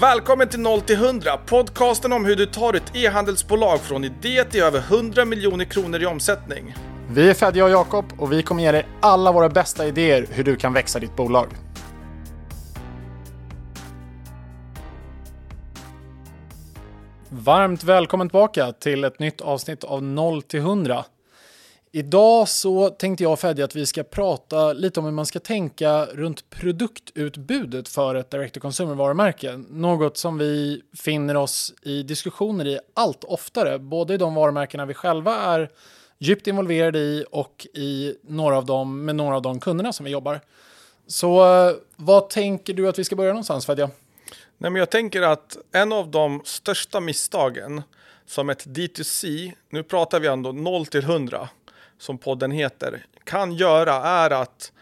Välkommen till 0 till 100, podcasten om hur du tar ett e-handelsbolag från idé till över 100 miljoner kronor i omsättning. Vi är Fedja och Jakob och vi kommer ge dig alla våra bästa idéer hur du kan växa ditt bolag. Varmt välkommen tillbaka till ett nytt avsnitt av 0 till 100. Idag så tänkte jag och Fedja att vi ska prata lite om hur man ska tänka runt produktutbudet för ett direct to consumer varumärke. Något som vi finner oss i diskussioner i allt oftare, både i de varumärkena vi själva är djupt involverade i och i några av dem, med några av de kunderna som vi jobbar. Så eh, vad tänker du att vi ska börja någonstans Fedja? Nej, men jag tänker att en av de största misstagen som ett D2C, nu pratar vi ändå 0 till 100, som podden heter, kan göra är att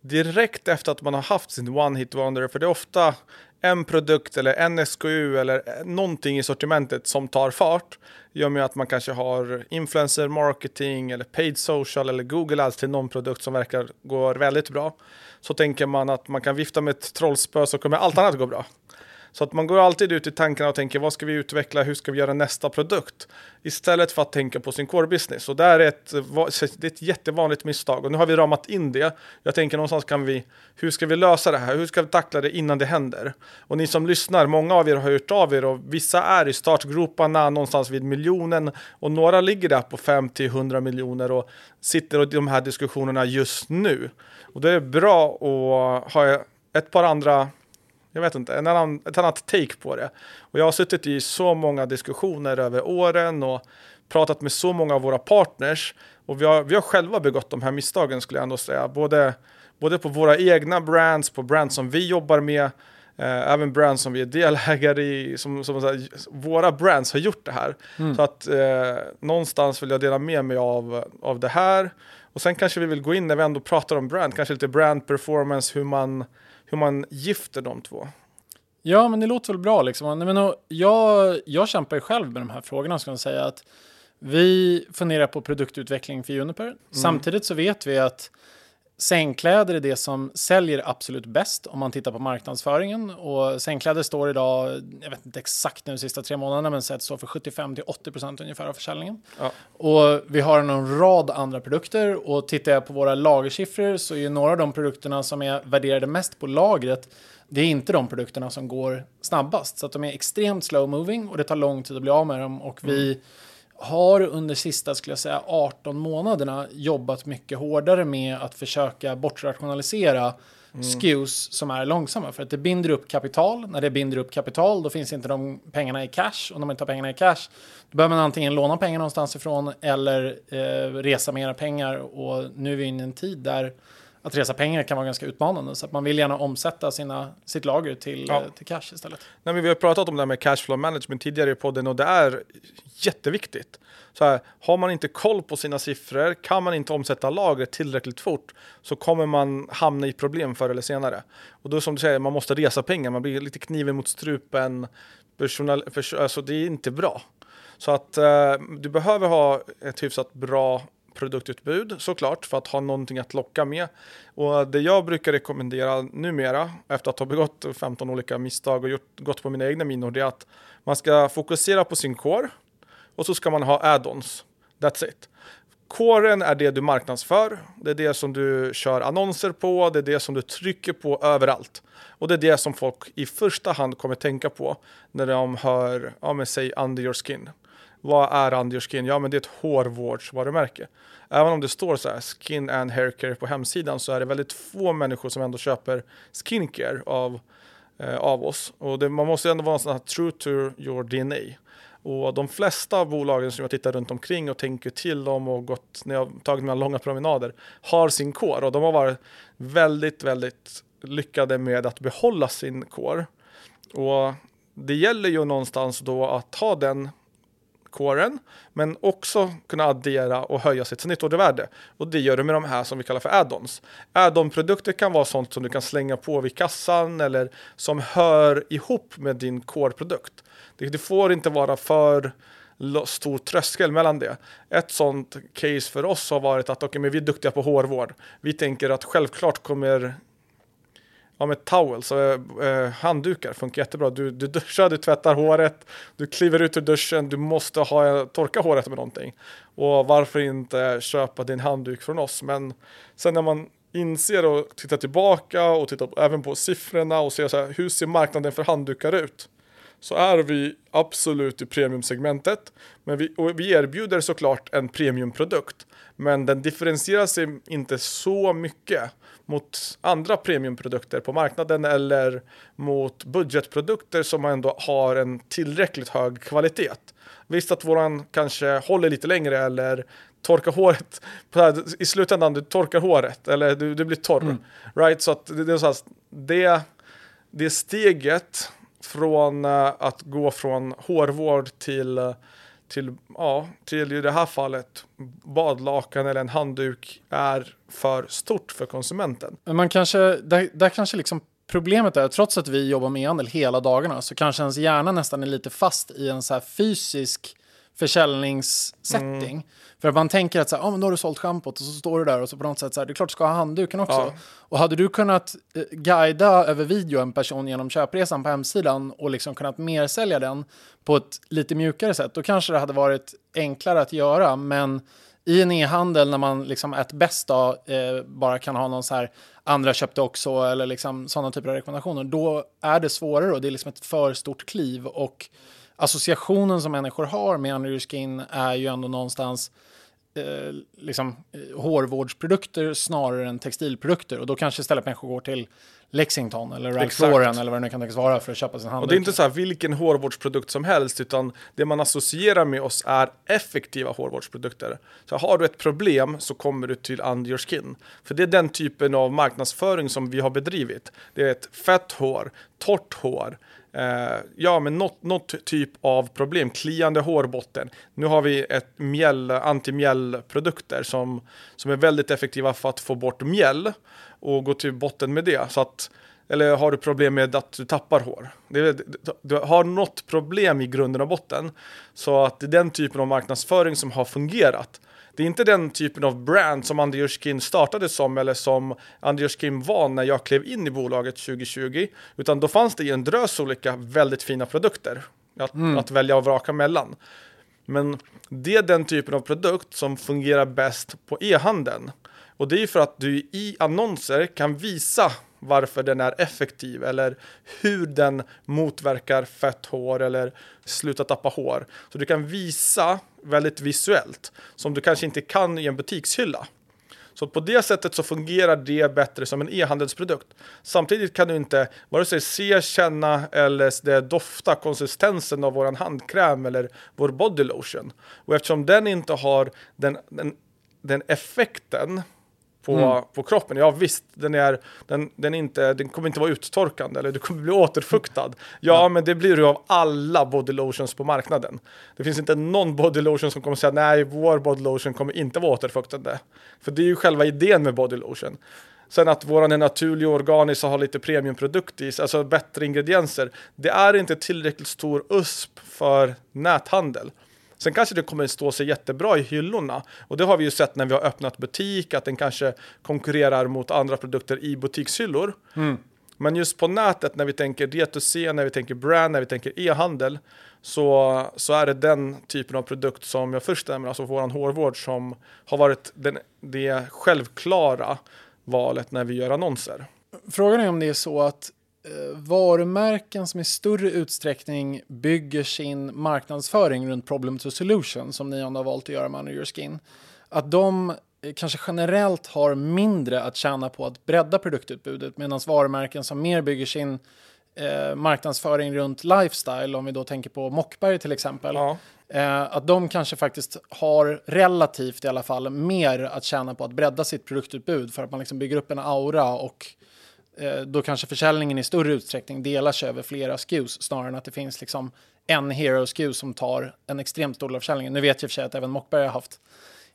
direkt efter att man har haft sin one hit wonder, för det är ofta en produkt eller en SKU eller någonting i sortimentet som tar fart gör med att man kanske har influencer marketing eller paid social eller Google Ads till någon produkt som verkar gå väldigt bra. Så tänker man att man kan vifta med ett trollspö så kommer allt annat gå bra. Så att man går alltid ut i tankarna och tänker vad ska vi utveckla, hur ska vi göra nästa produkt? Istället för att tänka på sin core business. Och det är ett, det är ett jättevanligt misstag. Och nu har vi ramat in det. Jag tänker någonstans kan vi, hur ska vi lösa det här? Hur ska vi tackla det innan det händer? Och ni som lyssnar, många av er har hört av er och vissa är i startgroparna någonstans vid miljonen och några ligger där på 50-100 miljoner och sitter i de här diskussionerna just nu. Och det är bra att ha ett par andra jag vet inte, en annan, ett annat take på det. Och jag har suttit i så många diskussioner över åren och pratat med så många av våra partners och vi har, vi har själva begått de här misstagen skulle jag ändå säga. Både, både på våra egna brands, på brands som vi jobbar med, eh, även brands som vi är delägare i. Som, som här, våra brands har gjort det här. Mm. Så att eh, någonstans vill jag dela med mig av, av det här. Och sen kanske vi vill gå in när vi ändå pratar om brand, kanske lite brand performance, hur man hur man gifter de två. Ja, men det låter väl bra. Liksom. Men, jag, jag kämpar ju själv med de här frågorna. Ska jag säga att vi funderar på produktutveckling för Juniper. Mm. Samtidigt så vet vi att Sängkläder är det som säljer absolut bäst om man tittar på marknadsföringen. Och sängkläder står idag, jag vet inte exakt nu de sista tre månaderna, men står för 75 80% ungefär av försäljningen. Ja. Och vi har en rad andra produkter och tittar jag på våra lagersiffror så är några av de produkterna som är värderade mest på lagret det är inte de produkterna som går snabbast. Så att de är extremt slow moving och det tar lång tid att bli av med dem. Och vi mm har under sista, skulle jag säga, 18 månaderna jobbat mycket hårdare med att försöka bortrationalisera mm. SKUs som är långsamma. För att det binder upp kapital. När det binder upp kapital, då finns inte de pengarna i cash. Och när man inte har pengarna i cash, då behöver man antingen låna pengar någonstans ifrån eller eh, resa mera pengar. Och nu är vi inne i en tid där att resa pengar kan vara ganska utmanande. Så att man vill gärna omsätta sina, sitt lager till, ja. till cash istället. Nej, men vi har pratat om det här med cashflow management tidigare i podden och det är jätteviktigt. Så här, har man inte koll på sina siffror, kan man inte omsätta lagret tillräckligt fort så kommer man hamna i problem förr eller senare. Och då som du säger, man måste resa pengar, man blir lite kniven mot strupen. Personal, för, alltså det är inte bra. Så att eh, du behöver ha ett hyfsat bra produktutbud såklart för att ha någonting att locka med. Och det jag brukar rekommendera numera efter att ha begått 15 olika misstag och gjort, gått på mina egna minor det är att man ska fokusera på sin core och så ska man ha add-ons. That's it. Coren är det du marknadsför, det är det som du kör annonser på, det är det som du trycker på överallt. Och det är det som folk i första hand kommer tänka på när de hör, ja men säg under your skin. Vad är Under Skin? Ja, men det är ett hårvårdsvarumärke. Även om det står så här skin and hair care på hemsidan så är det väldigt få människor som ändå köper skincare av, eh, av oss. Och det, man måste ändå vara sån här true to your DNA. Och de flesta av bolagen som jag tittar runt omkring och tänker till om och gått när jag tagit mina långa promenader har sin kår och de har varit väldigt, väldigt lyckade med att behålla sin kår. Och det gäller ju någonstans då att ha den coren, men också kunna addera och höja sitt snittordervärde. Och det gör du med de här som vi kallar för add-ons. Add-on-produkter kan vara sånt som du kan slänga på vid kassan eller som hör ihop med din core-produkt. Det, det får inte vara för stor tröskel mellan det. Ett sånt case för oss har varit att okay, men vi är duktiga på hårvård. Vi tänker att självklart kommer ja, med towels, och eh, eh, handdukar funkar jättebra. Du, du duschar, du tvättar håret, du kliver ut ur duschen, du måste ha, torka håret med någonting. Och varför inte köpa din handduk från oss? Men sen när man inser och tittar tillbaka och tittar även på siffrorna och ser så här, hur ser marknaden för handdukar ut? Så är vi absolut i premiumsegmentet, men vi, och vi erbjuder såklart en premiumprodukt, men den differentierar sig inte så mycket mot andra premiumprodukter på marknaden eller mot budgetprodukter som ändå har en tillräckligt hög kvalitet. Visst att våran kanske håller lite längre eller torkar håret i slutändan du torkar håret eller du, du blir torr. Mm. Right? Så att det, är så här, det, det steget från uh, att gå från hårvård till uh, till, ja, till i det här fallet badlakan eller en handduk är för stort för konsumenten. Men man kanske, där, där kanske liksom problemet är, trots att vi jobbar med e-handel hela dagarna, så kanske ens hjärna nästan är lite fast i en så här fysisk försäljningssetting. Mm. För att man tänker att så här, ah, men då har du sålt schampot och så står du där och så på något sätt så här, det är klart du ska ha handduken också. Ja. Och hade du kunnat eh, guida över video en person genom köpresan på hemsidan och liksom kunnat mer sälja den på ett lite mjukare sätt, då kanske det hade varit enklare att göra. Men i en e-handel när man liksom ett bäst eh, bara kan ha någon så här andra köpte också eller liksom sådana typer av rekommendationer, då är det svårare och det är liksom ett för stort kliv. Och associationen som människor har med Your Skin är ju ändå någonstans eh, liksom, eh, hårvårdsprodukter snarare än textilprodukter. Och då kanske istället människor går till Lexington eller Ralph Lauren eller vad det nu kan tänkas vara för att köpa sin handduk. Och det är inte så här vilken hårvårdsprodukt som helst utan det man associerar med oss är effektiva hårvårdsprodukter. Så har du ett problem så kommer du till Under Your Skin. För det är den typen av marknadsföring som vi har bedrivit. Det är ett fett hår, torrt hår, Eh, ja, men något, något, typ av problem, kliande hårbotten. Nu har vi ett mjäll, antimjällprodukter som, som är väldigt effektiva för att få bort mjäll och gå till botten med det. Så att, eller har du problem med att du tappar hår? Det, du har något problem i grunden och botten. Så att det är den typen av marknadsföring som har fungerat. Det är inte den typen av brand som Anders Skin startade som eller som Anders Skin var när jag klev in i bolaget 2020. Utan då fanns det en drös olika väldigt fina produkter att, mm. att välja och vraka mellan. Men det är den typen av produkt som fungerar bäst på e-handeln. Och det är för att du i annonser kan visa varför den är effektiv eller hur den motverkar fett hår eller sluta tappa hår. Så du kan visa väldigt visuellt som du kanske inte kan i en butikshylla. Så på det sättet så fungerar det bättre som en e-handelsprodukt. Samtidigt kan du inte vare sig se, känna eller dofta konsistensen av vår handkräm eller vår body lotion. Och eftersom den inte har den, den, den effekten på, mm. på kroppen. Ja visst, den, är, den, den, inte, den kommer inte vara uttorkande eller du kommer bli återfuktad. Ja, mm. men det blir du av alla body lotions på marknaden. Det finns inte någon body lotion som kommer säga nej, vår body lotion kommer inte vara återfuktande. För det är ju själva idén med body lotion. Sen att våran är naturlig och organisk och har lite premiumprodukt i alltså bättre ingredienser. Det är inte tillräckligt stor USP för näthandel. Sen kanske det kommer stå sig jättebra i hyllorna och det har vi ju sett när vi har öppnat butik att den kanske konkurrerar mot andra produkter i butikshyllor. Mm. Men just på nätet när vi tänker D2C, när vi tänker brand, när vi tänker e-handel så, så är det den typen av produkt som jag först nämner, alltså våran hårvård som har varit den, det självklara valet när vi gör annonser. Frågan är om det är så att varumärken som i större utsträckning bygger sin marknadsföring runt problem to solution som ni har valt att göra med Under Your Skin, att de eh, kanske generellt har mindre att tjäna på att bredda produktutbudet medan varumärken som mer bygger sin eh, marknadsföring runt lifestyle, om vi då tänker på Mockberg till exempel, ja. eh, att de kanske faktiskt har relativt i alla fall mer att tjäna på att bredda sitt produktutbud för att man liksom bygger upp en aura och Eh, då kanske försäljningen i större utsträckning delar sig över flera SKUs snarare än att det finns liksom en hero SKU som tar en extremt stor del av försäljningen. Nu vet jag för sig att även Mockberg har haft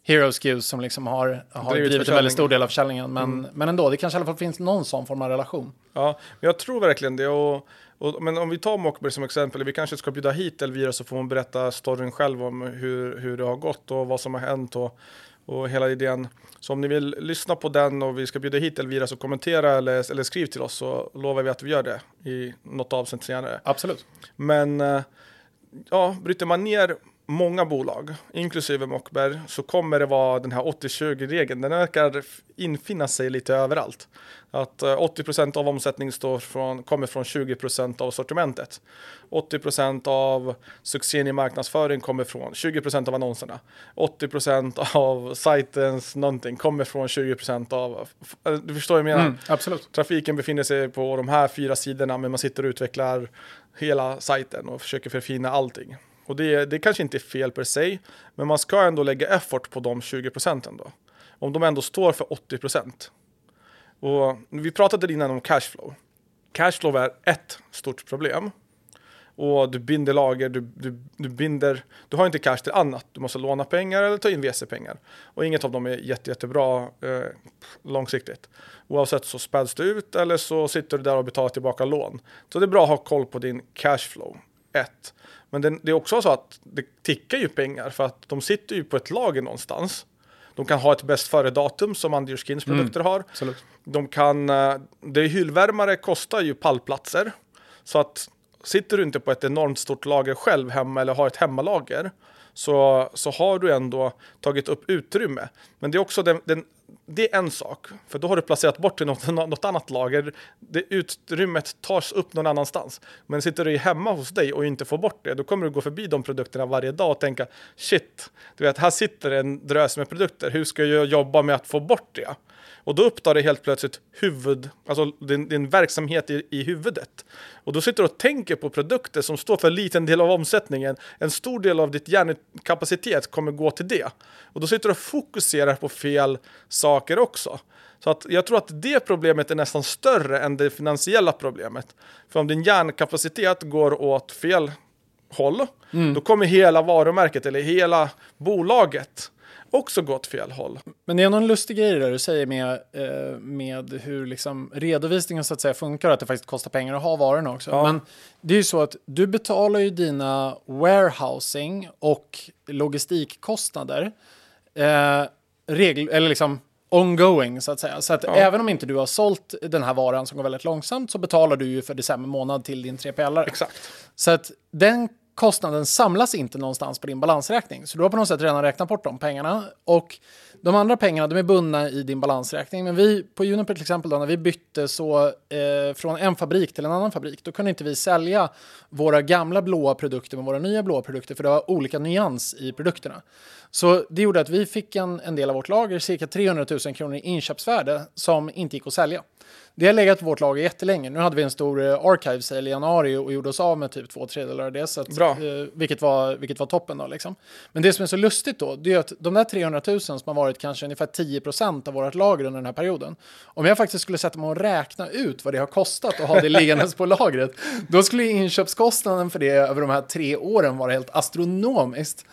hero SKUs som liksom har, har drivit en väldigt stor del av försäljningen. Men, mm. men ändå, det kanske i alla fall finns någon sån form av relation. Ja, jag tror verkligen det. Och, och, men om vi tar Mockberg som exempel, vi kanske ska bjuda hit Elvira så får hon berätta storyn själv om hur, hur det har gått och vad som har hänt och och hela idén. Så om ni vill lyssna på den och vi ska bjuda hit Elvira så kommentera eller, eller skriv till oss så lovar vi att vi gör det i något avsnitt senare. Absolut. Men eh, ja, bryter man ner många bolag, inklusive Mockberg, så kommer det vara den här 80-20-regeln. Den verkar infinna sig lite överallt. Att 80% eh, av omsättningen står från, kommer från 20% av sortimentet. 80% av succén i marknadsföring kommer från 20% av annonserna. 80% av sajtens någonting kommer från 20% av... Eh, du förstår vad jag menar? Mm, absolut. Trafiken befinner sig på de här fyra sidorna men man sitter och utvecklar hela sajten och försöker förfina allting. Och det, det kanske inte är fel per se, men man ska ändå lägga effort på de 20 procenten då. Om de ändå står för 80 procent. Och vi pratade innan om cashflow. Cashflow är ett stort problem. Och du binder lager, du, du, du binder, du har inte cash till annat. Du måste låna pengar eller ta in VC-pengar. Och inget av dem är jätte, jättebra eh, långsiktigt. Oavsett så späds du ut eller så sitter du där och betalar tillbaka lån. Så det är bra att ha koll på din cashflow. Ett. Men det, det är också så att det tickar ju pengar för att de sitter ju på ett lager någonstans. De kan ha ett bäst före-datum som Under Skins mm, produkter mm, har. Absolut. De kan, eh, det är hyllvärmare kostar ju pallplatser. Så att sitter du inte på ett enormt stort lager själv hemma eller har ett hemmalager så, så har du ändå tagit upp utrymme. Men det är också den, den det är en sak, för då har du placerat bort till något, något annat lager. Det utrymmet tas upp någon annanstans. Men sitter du hemma hos dig och inte får bort det, då kommer du gå förbi de produkterna varje dag och tänka shit, du vet, här sitter en drös med produkter. Hur ska jag jobba med att få bort det? Och då upptar det helt plötsligt huvud, alltså din, din verksamhet i, i huvudet. Och då sitter du och tänker på produkter som står för en liten del av omsättningen. En stor del av ditt hjärnkapacitet kommer gå till det. Och då sitter du och fokuserar på fel saker också. Så att jag tror att det problemet är nästan större än det finansiella problemet. För om din hjärnkapacitet går åt fel håll, mm. då kommer hela varumärket eller hela bolaget också gått fel håll. Men det är någon lustig grej där du säger med, eh, med hur liksom redovisningen så att säga funkar, att det faktiskt kostar pengar att ha varorna också. Ja. Men det är ju så att du betalar ju dina warehousing och logistikkostnader eh, regel, eller liksom ongoing så att säga. Så att ja. även om inte du har sålt den här varan som går väldigt långsamt så betalar du ju för december månad till din 3PL. Exakt. Så att den kostnaden samlas inte någonstans på din balansräkning. Så du har på något sätt redan räknat bort de pengarna. Och de andra pengarna de är bundna i din balansräkning. Men vi på Juniper till exempel, då, när vi bytte så eh, från en fabrik till en annan fabrik, då kunde inte vi sälja våra gamla blåa produkter med våra nya blåa produkter, för det var olika nyans i produkterna. Så det gjorde att vi fick en, en del av vårt lager, cirka 300 000 kronor i inköpsvärde, som inte gick att sälja. Det har legat på vårt lager jättelänge. Nu hade vi en stor uh, archive sale i januari och gjorde oss av med typ två tredjedelar av det. Så att, Bra. Uh, vilket, var, vilket var toppen då liksom. Men det som är så lustigt då, det är att de där 300 000 som har varit kanske ungefär 10% av vårt lager under den här perioden. Om jag faktiskt skulle sätta mig och räkna ut vad det har kostat att ha det liggandes på lagret, då skulle inköpskostnaden för det över de här tre åren vara helt astronomiskt.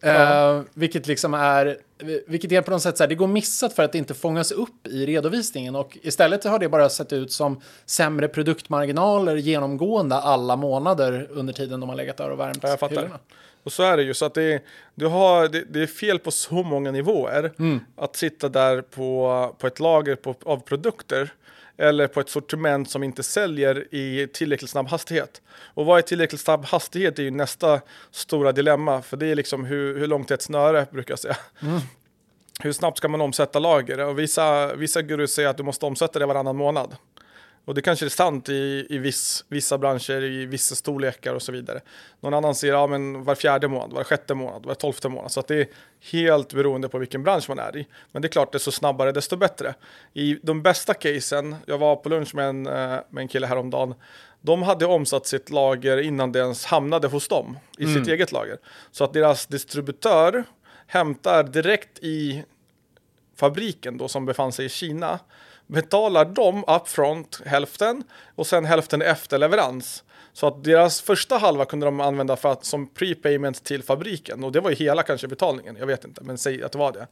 Ja. Uh, vilket liksom är, vilket är på något sätt så här, det går missat för att det inte fångas upp i redovisningen och istället har det bara sett ut som sämre produktmarginaler genomgående alla månader under tiden de har legat där och värmt ja, jag fattar. hyllorna. Och så är det ju, så att det, du har, det, det är fel på så många nivåer mm. att sitta där på, på ett lager på, av produkter eller på ett sortiment som inte säljer i tillräckligt snabb hastighet. Och vad är tillräckligt snabb hastighet är ju nästa stora dilemma, för det är liksom hur, hur långt är ett snöre, brukar jag säga. Mm. Hur snabbt ska man omsätta lager? Och vissa, vissa gurus säger att du måste omsätta det varannan månad. Och det kanske är sant i, i viss, vissa branscher, i vissa storlekar och så vidare. Någon annan säger ja, men var fjärde månad, var sjätte månad, var tolfte månad. Så att det är helt beroende på vilken bransch man är i. Men det är klart, desto snabbare desto bättre. I de bästa casen, jag var på lunch med en, eh, med en kille häromdagen, de hade omsatt sitt lager innan det ens hamnade hos dem, i mm. sitt eget lager. Så att deras distributör hämtar direkt i fabriken då som befann sig i Kina betalar de upfront hälften och sen hälften efter leverans. Så att deras första halva kunde de använda för att, som prepayment till fabriken och det var ju hela kanske betalningen, jag vet inte, men säg att det var det.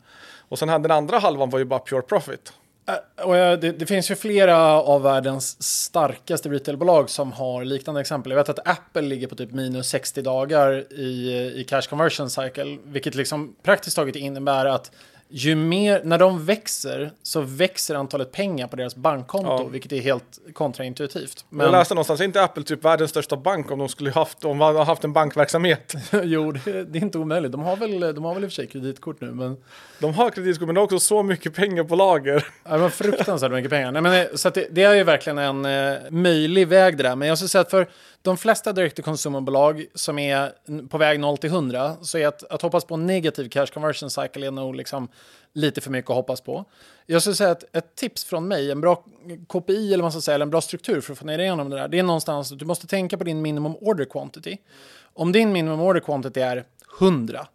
Och sen den andra halvan var ju bara pure profit. Äh, och eh, det, det, finns ju flera av världens starkaste retailbolag som har liknande exempel. Jag vet att Apple ligger på typ minus 60 dagar i, eh, i cash conversion cycle, vilket liksom praktiskt taget innebär att ju mer, när de växer så växer antalet pengar på deras bankkonto, Ja. vilket är helt kontraintuitivt. Jag Men läste någonstans, är inte Apple typ världens största bank om de skulle haft, om de haft en bankverksamhet? jo, det, det är inte omöjligt. De har, väl, de har väl i och för sig kreditkort nu, men De har kreditkort men de har också så mycket pengar på lager. Ja, var fruktansvärt mycket pengar. Nej, men, eh, så det, det är ju verkligen en eh, möjlig väg det där. Men jag skulle säga att för de flesta direct to consumer-bolag som är på väg 0 till 100 så är att, att hoppas på en negativ cash conversion cycle är nog liksom lite för mycket att hoppas på. Jag skulle säga att ett tips från mig, en bra KPI eller, vad man ska säga, eller en bra struktur för att få ner igenom det där, det är någonstans att du måste tänka på din minimum order quantity. Om din minimum order quantity är 100,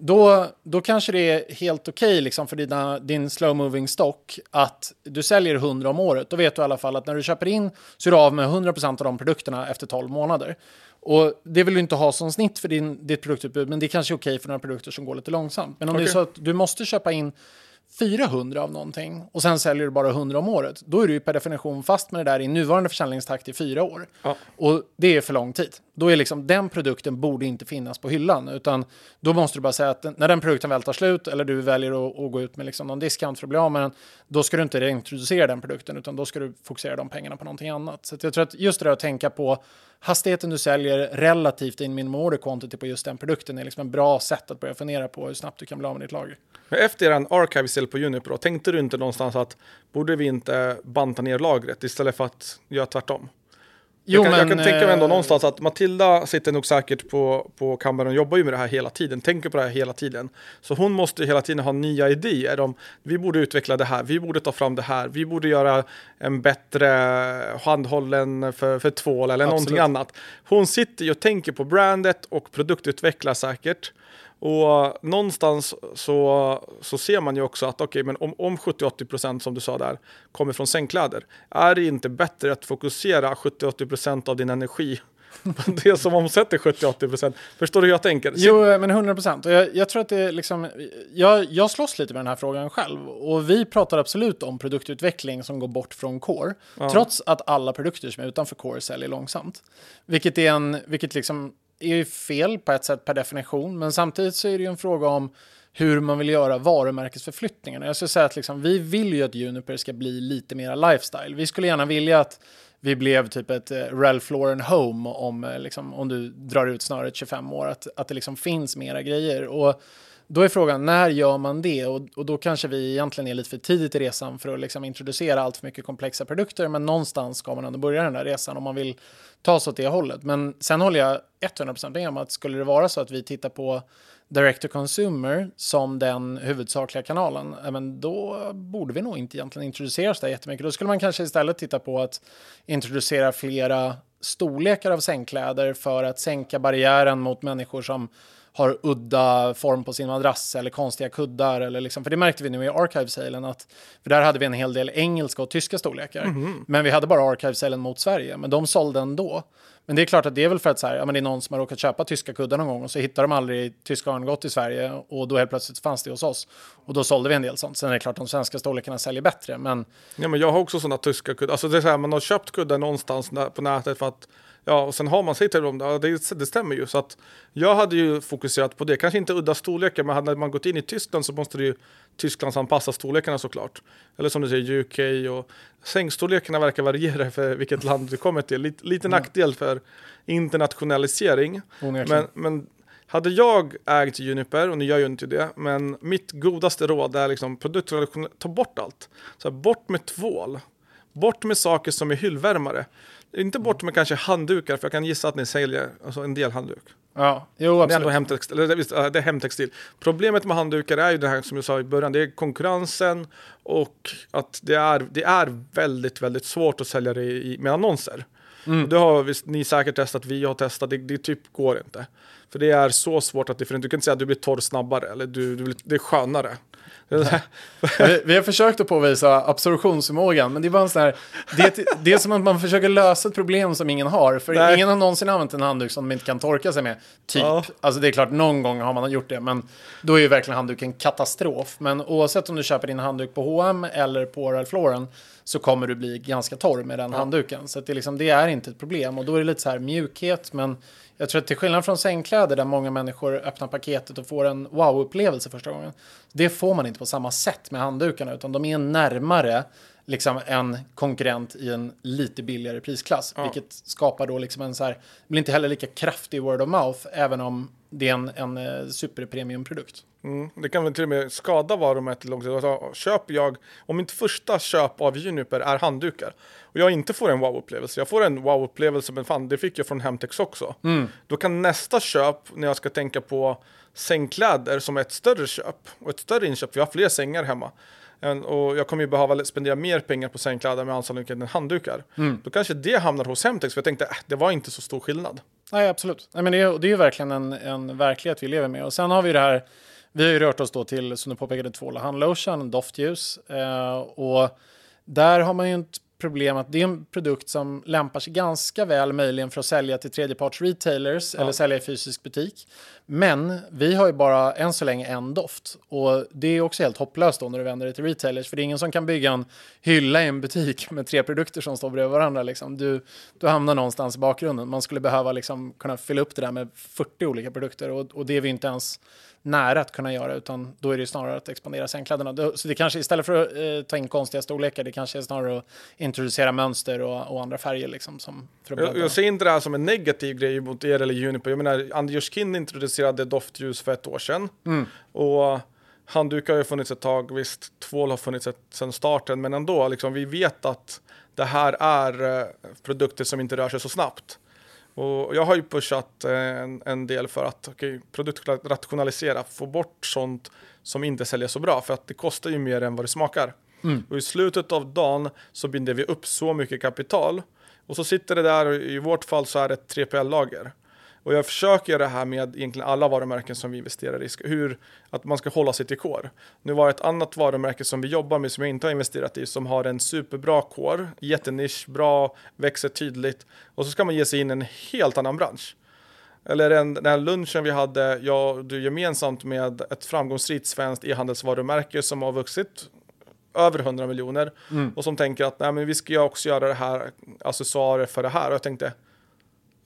då, då kanske det är helt okej liksom för dina, din slow moving stock att du säljer 100 om året. Då vet du i alla fall att när du köper in så är du av med 100% av de produkterna efter 12 månader. Och det vill du inte ha som snitt för din, ditt produktutbud, men det är kanske okej för några produkter som går lite långsamt. Men om det är så att du måste köpa in 400 av någonting och sen säljer du bara 100 om året, då är du ju per definition fast med det där i nuvarande försäljningstakt i fyra år. Ja. Och det är för lång tid. Då är liksom den produkten borde inte finnas på hyllan, utan då måste du bara säga att när den produkten väl tar slut eller du väljer att, att gå ut med liksom någon discount för att bli av med den, då ska du inte reintroducera den produkten, utan då ska du fokusera de pengarna på någonting annat. Så jag tror att just det där att tänka på hastigheten du säljer relativt in minimum order quantity på just den produkten är liksom en bra sätt att börja fundera på hur snabbt du kan bli av med ditt lager. Men efter en archive sale på Juniper då, tänkte du inte någonstans att borde vi inte banta ner lagret istället för att göra tvärtom? Jo, jag, kan, jag kan men, tänka mig ändå eh, någonstans att Matilda sitter nog säkert på, på kammaren och jobbar ju med det här hela tiden, tänker på det här hela tiden. Så hon måste hela tiden ha nya idéer om vi borde utveckla det här, vi borde ta fram det här, vi borde göra en bättre handhållen för, för tvål eller Absolut. någonting annat. Hon sitter ju och tänker på brandet och produktutvecklar säkert. Och någonstans så, så ser man ju också att okej, men om, om 70-80% som du sa där kommer från sängkläder, är det inte bättre att fokusera 70-80% av din energi på det som omsätter 70-80%? Förstår du hur jag tänker? Jo, men 100 procent. Jag, jag tror att det är liksom, jag, jag slåss lite med den här frågan själv. Och vi pratar absolut om produktutveckling som går bort från core. Trots att alla produkter som är utanför core säljer långsamt. Vilket är en, vilket liksom är ju fel på ett sätt per definition. Men samtidigt så är det ju en fråga om hur man vill göra varumärkesförflyttningarna. Jag skulle säga att liksom, vi vill ju att Juniper ska bli lite mer lifestyle. Vi skulle gärna vilja att vi blev typ ett eh, Ralph Lauren Home om, eh, liksom, om du drar ut snöret 25 år, att, att det liksom finns mera grejer. Och då är frågan, när gör man det? Och, och då kanske vi egentligen är lite för tidigt i resan för att liksom introducera allt för mycket komplexa produkter, men någonstans ska man ändå börja den där resan om man vill ta sig åt det hållet. Men sen håller jag 100% med om att skulle det vara så att vi tittar på direct to consumer som den huvudsakliga kanalen, men då borde vi nog inte egentligen introducera oss där jättemycket. Då skulle man kanske istället titta på att introducera flera storlekar av sängkläder för att sänka barriären mot människor som har udda form på sin madrass eller konstiga kuddar. Eller liksom, för det märkte vi nu i archive-salen att för där hade vi en hel del engelska och tyska storlekar. Men vi hade bara archive-salen mot Sverige, men de sålde ändå. Men det är klart att det är väl för att så här, ja, men det är någon som har råkat köpa tyska kuddar någon gång och så hittar de aldrig tyska örngott i Sverige och då helt plötsligt fanns det hos oss. Och då sålde vi en del sånt. Sen är det klart att de svenska storlekarna säljer bättre, men Ja, men jag har också sådana tyska kuddar. Alltså det är så här, man har köpt kuddar någonstans på nätet för att Ja, och sen har man sig till dem. Ja, det, det stämmer ju. Så att jag hade ju fokuserat på det. Kanske inte udda storlekar, men hade man gått in i Tyskland så måste det ju Tysklands anpassa storlekarna såklart. Eller som du säger, UK och sängstorlekarna verkar variera för vilket land du kommer till. Lite, lite nackdel för internationalisering. Men, men hade jag ägt Juniper, och nu gör jag ju inte det, men mitt godaste råd är liksom produktrelation, ta bort allt. Så här, bort med tvål, bort med saker som är hyllvärmare. Inte bort med kanske handdukar, för jag kan gissa att ni säljer alltså en del handduk. ja, jo, Det är absolut. ändå hemtextil. Eller, det- visst, det är hemtextil. Problemet med handdukar är ju det här som jag sa i början, det är konkurrensen och att det är, det är väldigt, väldigt svårt att sälja det i, med annonser. Mm. Det har visst, ni säkert testat, vi har testat, det, det typ går inte. För det är så svårt att differentiera. Du kan inte säga att du blir torr snabbare, eller du, du blir, det är skönare. Vi, vi har försökt att påvisa absorptionsförmågan, men det är bara en sån här, det, det är som att man försöker lösa ett problem som ingen har. För Nej. ingen har någonsin använt en handduk som de inte kan torka sig med. Typ. Ja. Alltså det är klart, någon gång har man gjort det, men då är ju verkligen handduken katastrof. Men oavsett om du köper din handduk på H&M eller på Ralph Lauren så kommer du bli ganska torr med den handduken. Så det, liksom, det är inte ett problem. Och då är det lite så här mjukhet, men jag tror att till skillnad från sängkläder där många människor öppnar paketet och får en wow-upplevelse första gången. Det får man inte på samma sätt med handdukarna, utan de är närmare liksom en konkurrent i en lite billigare prisklass. Ja. Vilket skapar då liksom en så här, blir inte heller lika kraftig word of mouth, även om det är en, en eh, superpremiumprodukt. Mm. Det kan väl till och med skada varumärket långt. Alltså, köper jag, om mitt första köp av Juniper är handdukar och jag inte får en wow-upplevelse, jag får en wow-upplevelse, men fan det fick jag från Hemtex också. Då kan nästa köp, när jag ska tänka på sängkläder som är ett större köp och ett större inköp, för jag har fler sängar hemma. Och jag kommer ju behöva spendera mer pengar på sängkläder med anställning än handdukar. Då kanske det hamnar hos Hemtex, för jag tänkte äh, det var inte så stor skillnad. Nej, absolut. Nej, men det, är, det är ju verkligen en, en verklighet vi lever med. Och sen har vi det här, vi har ju rört oss då till, som du påpekade, tvål och handlotion, doftljus. Eh, och där har man ju ett problem att det är en produkt som lämpar sig ganska väl möjligen för att sälja till tredjeparts retailers eller sälja i fysisk butik. Men vi har ju bara än så länge en doft och det är också helt hopplöst då när du vänder dig till retailers för det är ingen som kan bygga en hylla i en butik med tre produkter som står bredvid varandra. Liksom. Du, du hamnar någonstans i bakgrunden. Man skulle behöva liksom kunna fylla upp det där med 40 olika produkter och, och det är vi inte ens nära att kunna göra utan då är det snarare att expandera sängkläderna. Så det kanske istället för att eh, ta in konstiga storlekar, det kanske är snarare att introducera mönster och, och andra färger liksom som Jag, jag ser inte det här som en negativ grej mot er eller Juniper. Jag menar, Anders Kind introducerade doftljus för ett år sedan. Och handdukar har ju funnits ett tag, visst, tvål har funnits ett, sedan starten, men ändå, liksom, vi vet att det här är eh, produkter som inte rör sig så snabbt. Och jag har ju pushat eh, en, en del för att okay, produktrationalisera, få bort sånt som inte säljer så bra, för att det kostar ju mer än vad det smakar. Och i slutet av dagen så binder vi upp så mycket kapital och så sitter det där, i vårt fall så är det ett 3PL-lager. Och jag försöker göra det här med egentligen alla varumärken som vi investerar i, hur att man ska hålla sig till core. Nu var det ett annat varumärke som vi jobbar med som jag inte har investerat i som har en superbra core, jättenisch, bra, växer tydligt och så ska man ge sig in i en helt annan bransch. Eller den, den här lunchen vi hade, jag du gemensamt med ett framgångsrikt svenskt e-handelsvarumärke som har vuxit över 100 miljoner och som tänker att Nej, men vi ska också göra det här, accessoarer för det här. Och jag tänkte,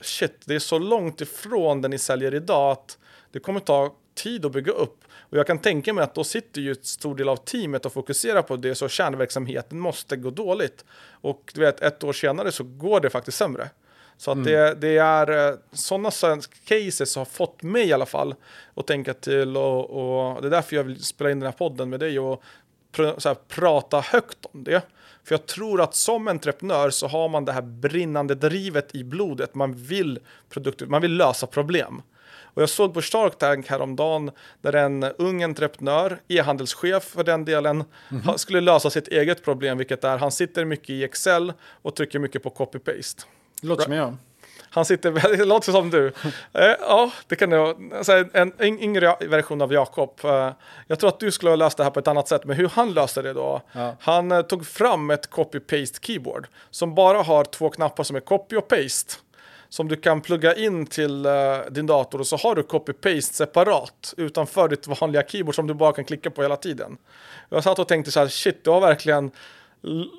shit, det är så långt ifrån det ni säljer idag att det kommer ta tid att bygga upp. Och jag kan tänka mig att då sitter ju ett stor del av teamet och fokuserar på det, så kärnverksamheten måste gå dåligt. Och du vet, ett år senare så går det faktiskt sämre. Så att det, det är sådana cases som har fått mig i alla fall att tänka till och, och det är därför jag vill spela in den här podden med dig och pr här, prata högt om det. För jag tror att som entreprenör så har man det här brinnande drivet i blodet. Man vill produkter, man vill lösa problem. Och jag såg på Shark Tank häromdagen där en ung entreprenör, e-handelschef för den delen, ha- skulle lösa sitt eget problem, vilket är han sitter mycket i Excel och trycker mycket på copy-paste. Låter som jag. Han sitter, det låter som du. Eh, ja, det kan jag. Alltså, en, en yngre version av Jakob. Eh, jag tror att du skulle ha löst det här på ett annat sätt, men hur han löste det då? Ja. Han eh, tog fram ett copy-paste keyboard som bara har två knappar som är copy och paste. Som du kan plugga in till eh, din dator och så har du copy-paste separat utanför ditt vanliga keyboard som du bara kan klicka på hela tiden. Jag satt och tänkte så här, shit, du har verkligen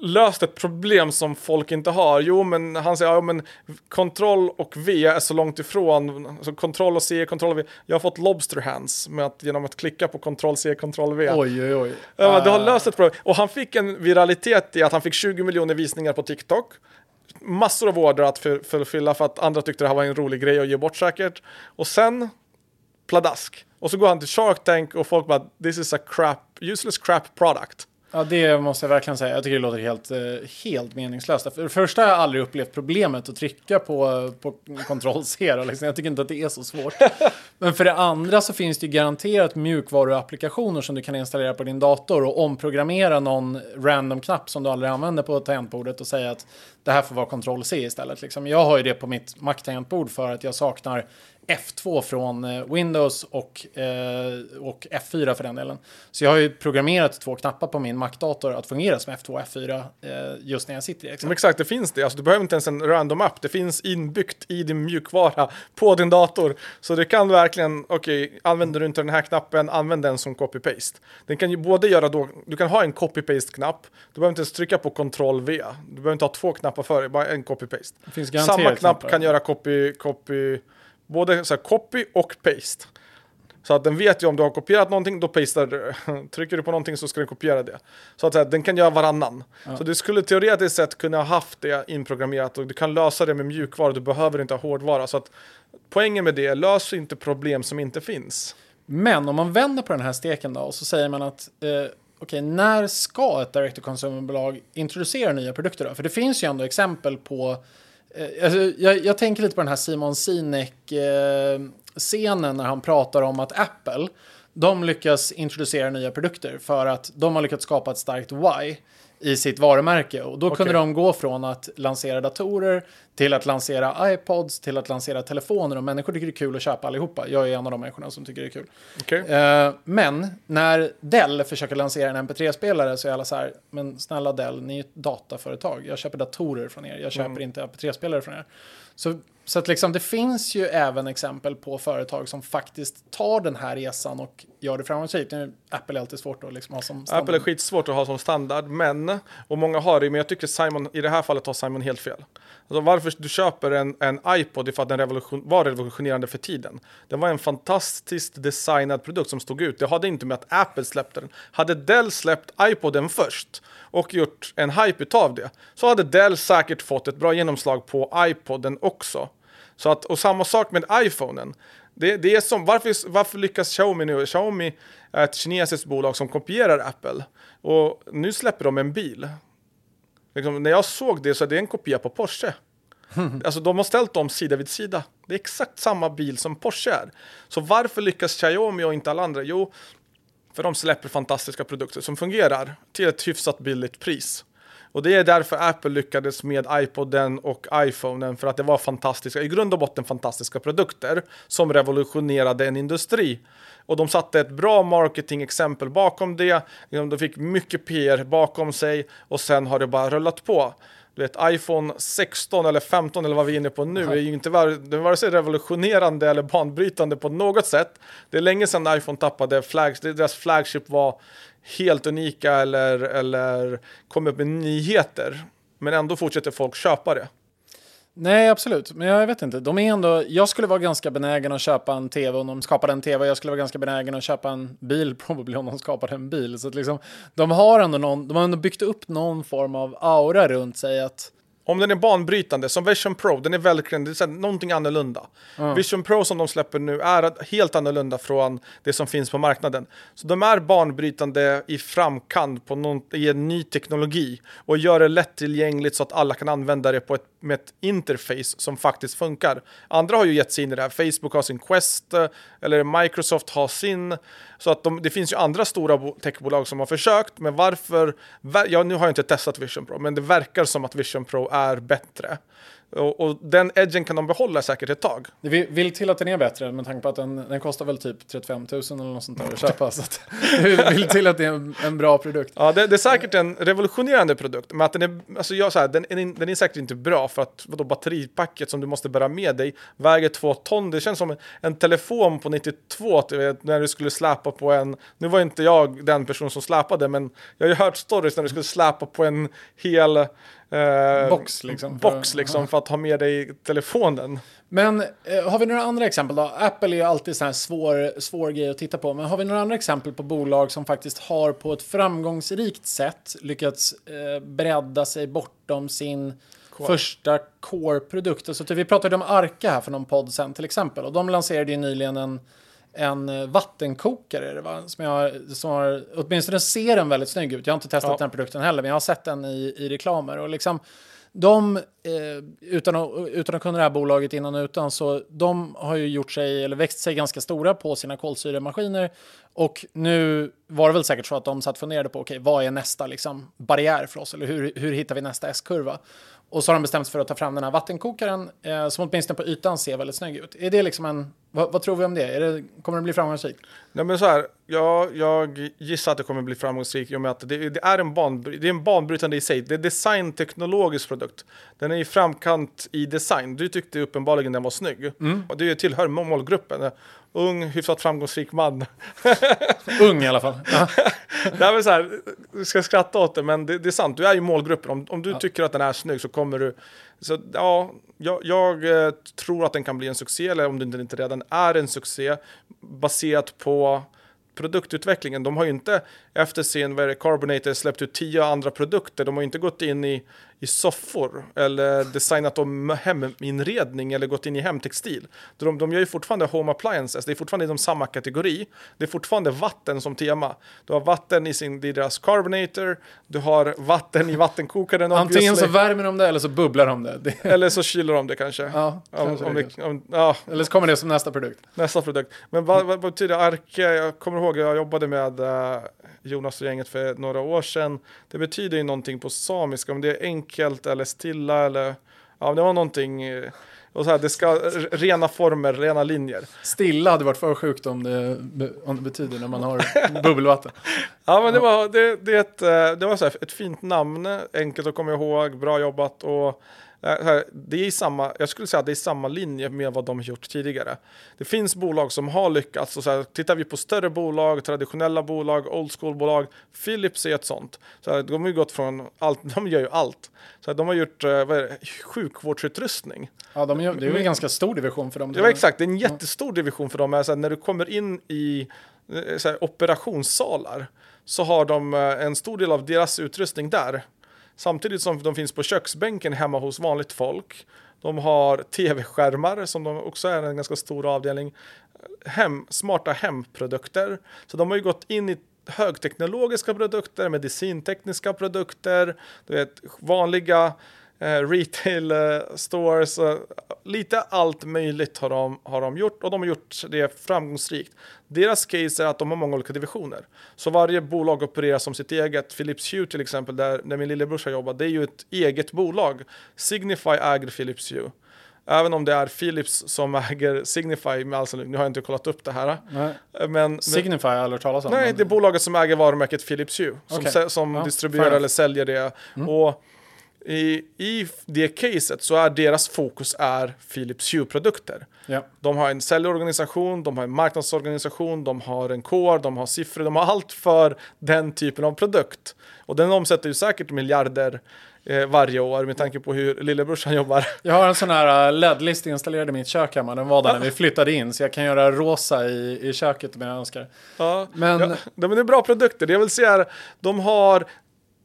löst ett problem som folk inte har. Jo, men han säger, ja men kontroll och V är så långt ifrån. Alltså kontroll och C, kontroll och V. Jag har fått lobster hands med att, genom att klicka på kontroll C, kontroll V. Oj, oj, oj. Ja, du har Ah. löst ett problem. Och han fick en viralitet i att han fick 20 miljoner visningar på TikTok. Massor av order att för- förfylla för att andra tyckte det här var en rolig grej att ge bort säkert. Och sen pladask. Och så går han till Shark Tank och folk bara this is a crap, useless crap product. Ja, det måste jag verkligen säga. Jag tycker det låter helt, eh, helt meningslöst. För det första har jag aldrig upplevt problemet att trycka på, på Ctrl-C. Liksom. Jag tycker inte att det är så svårt. Men för det andra så finns det ju garanterat mjukvaruapplikationer som du kan installera på din dator och omprogrammera någon random knapp som du aldrig använder på tangentbordet och säga att det här får vara Ctrl-C istället. Liksom. Jag har ju det på mitt Mac-tangentbord för att jag saknar F2 från eh, Windows och, eh, och F4 för den delen. Så jag har ju programmerat två knappar på min Mac-dator att fungera som F2 och F4 eh, just när jag sitter i Men Excel. exakt, det finns det. Alltså, du behöver inte ens en random app. Det finns inbyggt i din mjukvara på din dator. Så det kan verkligen okej, använder du inte den här knappen, använd den som copy-paste. Den kan ju både göra då, du kan ha en copy-paste-knapp, du behöver inte ens trycka på Ctrl-V, du behöver inte ha två knappar för dig, bara en copy-paste. Samma knapp knappar. kan göra copy, copy, både så här, copy och paste. Så att den vet ju om du har kopierat någonting, då pastar du. Trycker du på någonting så ska den kopiera det. Så att säga, den kan göra varannan. Så du skulle teoretiskt sett kunna ha haft det inprogrammerat och du kan lösa det med mjukvara, du behöver inte ha hårdvara. Så att poängen med det, lös inte problem som inte finns. Men om man vänder på den här steken då och så säger man att eh, okej, när ska ett direct to consumer-bolag introducera nya produkter då? För det finns ju ändå exempel på Eh, alltså, jag, jag tänker lite på den här Simon Sinek-scenen eh, när han pratar om att Apple de lyckas introducera nya produkter för att de har lyckats skapa ett starkt why i sitt varumärke och då kunde Okej. de gå från att lansera datorer till att lansera iPods till att lansera telefoner och människor tycker det är kul att köpa allihopa. Jag är en av de människorna som tycker det är kul. Okej? Eh, men när Dell försöker lansera en MP3-spelare så är alla så här, men snälla Dell, ni är ett dataföretag. Jag köper datorer från er, jag köper inte MP3-spelare från er. Så, så att liksom, det finns ju även exempel på företag som faktiskt tar den här resan och gör det framgångsrikt. Nu, Apple är alltid svårt att liksom ha som standard. Apple är skitsvårt att ha som standard, men, och många har det, men jag tycker Simon, i det här fallet har Simon helt fel. Alltså varför du köper en, en iPod är för att den revolution, var revolutionerande för tiden. Det var en fantastiskt designad produkt som stod ut. Det hade inte med att Apple släppte den. Hade Dell släppt iPoden först och gjort en hype utav det, så hade Dell säkert fått ett bra genomslag på iPoden också. Så att, och samma sak med iPhonen. Det, det är som, varför, varför lyckas Xiaomi nu? Xiaomi är ett kinesiskt bolag som kopierar Apple. Och nu släpper de en bil. Liksom, när jag såg det så är det en kopia på Porsche. Alltså de har ställt dem sida vid sida. Det är exakt samma bil som Porsche är. Så varför lyckas Xiaomi och inte alla andra? Jo, för de släpper fantastiska produkter som fungerar till ett hyfsat billigt pris. Och det är därför Apple lyckades med iPoden och iPhonen för att det var fantastiska, i grund och botten fantastiska produkter som revolutionerade en industri. Och de satte ett bra marketingexempel bakom det, de fick mycket PR bakom sig och sen har det bara rullat på. Du vet, iPhone 16 eller 15 eller vad vi är inne på nu är ju inte vare sig revolutionerande eller banbrytande på något sätt. Det är länge sedan iPhone tappade flags, deras flagship var helt unika eller, eller kom upp med nyheter. Men ändå fortsätter folk köpa det. Nej, absolut. Men jag vet inte. De är ändå, jag skulle vara ganska benägen att köpa en tv om de skapade en tv. Jag skulle vara ganska benägen att köpa en bil probably om de skapade en bil. Så att liksom, de har ändå någon, de har ändå byggt upp någon form av aura runt sig att om den är banbrytande, som Vision Pro, den är verkligen det är någonting annorlunda. Vision Pro som de släpper nu är helt annorlunda från det som finns på marknaden. Så de är banbrytande i framkant på någon, i en ny teknologi och gör det lättillgängligt så att alla kan använda det på ett, med ett interface som faktiskt funkar. Andra har ju gett sig in i det här. Facebook har sin Quest, eh, eller Microsoft har sin. Så att de, det finns ju andra stora techbolag som har försökt, men varför? Ja, nu har jag inte testat Vision Pro, men det verkar som att Vision Pro är bättre. Och, och den edgen kan de behålla säkert ett tag. Det vill, vill till att den är bättre med tanke på att den, den kostar väl typ 35 000 eller något sånt där att köpa. så att vill till att det är en, en bra produkt. Ja, det, det är säkert en revolutionerande produkt, men att den är, alltså jag, så här, den, är, den är säkert inte bra för att vadå, batteripacket som du måste bära med dig väger två ton. Det känns som en, en telefon på 92 du vet, när du skulle släpa på en, nu var inte jag den person som släpade, men jag har ju hört stories när du skulle släpa på en hel eh, Box, liksom, box för- liksom, för att ha med dig telefonen. Men eh, har vi några andra exempel då? Apple är ju alltid här svår, svår grej att titta på. Men har vi några andra exempel på bolag som faktiskt har på ett framgångsrikt sätt lyckats eh, bredda sig bortom sin första core-produkt? Alltså, typ, vi pratade om Arca här för någon podd sen till exempel. Och de lanserade ju nyligen en, en eh, vattenkokare det va? Som, jag, som har, åtminstone ser den väldigt snygg ut. Jag har inte testat Ja. den produkten heller, men jag har sett den i, i reklamer. Och liksom, de, eh, utan, att, utan att kunna det här bolaget innan och utan, så de har ju gjort sig, eller växt sig ganska stora på sina kolsyremaskiner. Och nu var det väl säkert så att de satt och funderade på, okej, vad är nästa liksom, barriär för oss? Eller hur, hur hittar vi nästa S-kurva? Och så har de bestämt sig för att ta fram den här vattenkokaren, eh, som åtminstone på ytan ser väldigt snygg ut. Är det liksom en Vad, vad tror vi om det? Är det? Kommer det bli framgångsrikt? Nej, men så här, ja, jag gissar att det kommer bli framgångsrikt i och med att det, det är en, ban, det är en banbrytande i sig. Det är designteknologisk produkt. Den är i framkant i design. Du tyckte uppenbarligen den var snygg. Mm. Och det tillhör målgruppen. Ung, hyfsat framgångsrik man. Ung i alla fall. Det är så här, du ska skratta åt det, men det, det är sant. Du är ju målgruppen. Om, om du Ja. tycker att den är snygg så kommer du... Så, ja, jag, jag eh, tror att den kan bli en succé, eller om den inte redan är en succé, baserat på produktutvecklingen. De har ju inte efter sin Carbonator släppt ut tio andra produkter. De har inte gått in i, i soffor eller designat om heminredning eller gått in i hemtextil. De, de gör ju fortfarande home appliances. Det är fortfarande inom samma kategori. Det är fortfarande vatten som tema. Du har vatten i, sin, i deras Carbonator. Du har vatten i vattenkokaren. Antingen så värmer de det eller så bubblar de det. Eller så kyler de det kanske. ja, Om, kanske om det om, ja, Eller så kommer det som nästa produkt. Nästa produkt. Men vad, vad, betyder Arke? Jag kommer ihåg jag jobbade med eh, Jonas och gänget för några år sedan. Det betyder ju någonting på samiska, om det är enkelt eller stilla eller ja, det var någonting. eh, Och så här, det ska rena former, rena linjer. Stilla hade varit för sjukt om det, om det betyder när man har bubbelvatten. Ja, men det var, det, det är ett, eh, det var så här, ett fint namn, enkelt att komma ihåg, bra jobbat och det är samma, jag skulle säga att det är samma linje med vad de har gjort tidigare. Det finns bolag som har lyckats och så här, tittar vi på större bolag, traditionella bolag, old school-bolag, Philips är ett sånt. Så här, de har ju gått från allt, de gör ju allt. Så här, de har gjort eh, det, sjukvårdsutrustning. Ja, de gör, det är ju en ganska stor division för dem. Var exakt, det är en jättestor division för dem. Så här, när du kommer in i eh, så här, operationssalar så har de eh, en stor del av deras utrustning där. Samtidigt som de finns på köksbänken hemma hos vanligt folk. De har tv-skärmar som de också är en ganska stor avdelning. Hem, smarta hemprodukter. Så de har ju gått in i högteknologiska produkter, medicintekniska produkter, du vet, vanliga retail eh, stores, eh, lite allt möjligt har de, har de gjort och de har gjort det framgångsrikt. Deras case är att de har många olika divisioner. Så varje bolag opererar som sitt eget. Philips Hue till exempel, där, där min lillebror har jobbat, det är ju ett eget bolag. Signify äger Philips Hue. Även om det är Philips som äger Signify med all sannolikhet. Nu har jag inte kollat upp det här. Men, men Signify har jag aldrig talas om. Nej, men- det är bolaget som äger varumärket Philips Hue. Som, sä- som Ja, distribuerar eller säljer det. Och i, I det caset så är deras fokus är Philips Hue-produkter. Ja. De har en säljorganisation, de har en marknadsorganisation, de har en core, de har siffror, de har allt för den typen av produkt. Och den omsätter ju säkert miljarder eh, varje år med tanke på hur lillebrorsan jobbar. Jag har en sån här uh, LED-list installerad i mitt kök hemma. Den var där när vi flyttade in. Så jag kan göra rosa i, i köket om jag önskar. Ja, Men- ja, de är bra produkter. Jag vill säga, de har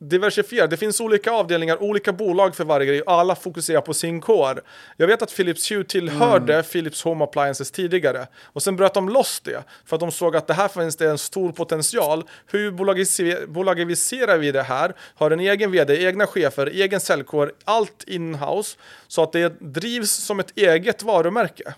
diversifierat. Det finns olika avdelningar, olika bolag för varje grej. Alla fokuserar på sin core. Jag vet att Philips Hue tillhörde Mm. Philips Home Appliances tidigare. Och sen bröt de loss det. För att de såg att det här finns det en stor potential. Hur bolagiser- bolagiserar vi det här? Har en egen vd, egna chefer, egen säljkår, allt in-house. Så att det drivs som ett eget varumärke.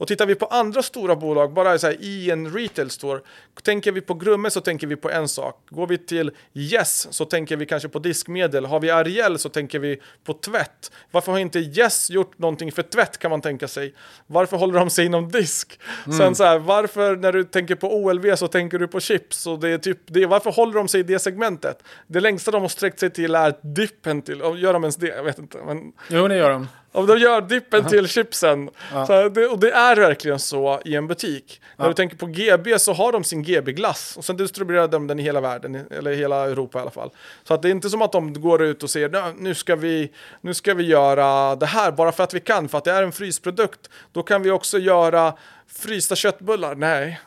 Och tittar vi på andra stora bolag, bara så här, i en retail store, tänker vi på Grumme så tänker vi på en sak. Går vi till Yes så tänker vi kanske på diskmedel. Har vi Ariel så tänker vi på tvätt. Varför har inte Yes gjort någonting för tvätt kan man tänka sig. Varför håller de sig inom disk? Sen så här, varför när du tänker på OLV så tänker du på chips? Och det är typ, det, varför håller de sig i det segmentet? Det längsta de har sträckt sig till är dippen till, gör de ens det? Jag vet inte. Men Jo, det gör de. Om de gör dippen till chipsen. Så det, och det är verkligen så i en butik. När du tänker på GB så har de sin GB-glass och sen distribuerar de den i hela världen, eller i hela Europa i alla fall. Så att det är inte som att de går ut och säger "Nu- nu ska, vi, nu ska vi göra det här bara för att vi kan, för att det är en frysprodukt. Då kan vi också göra frysta köttbullar. Nej.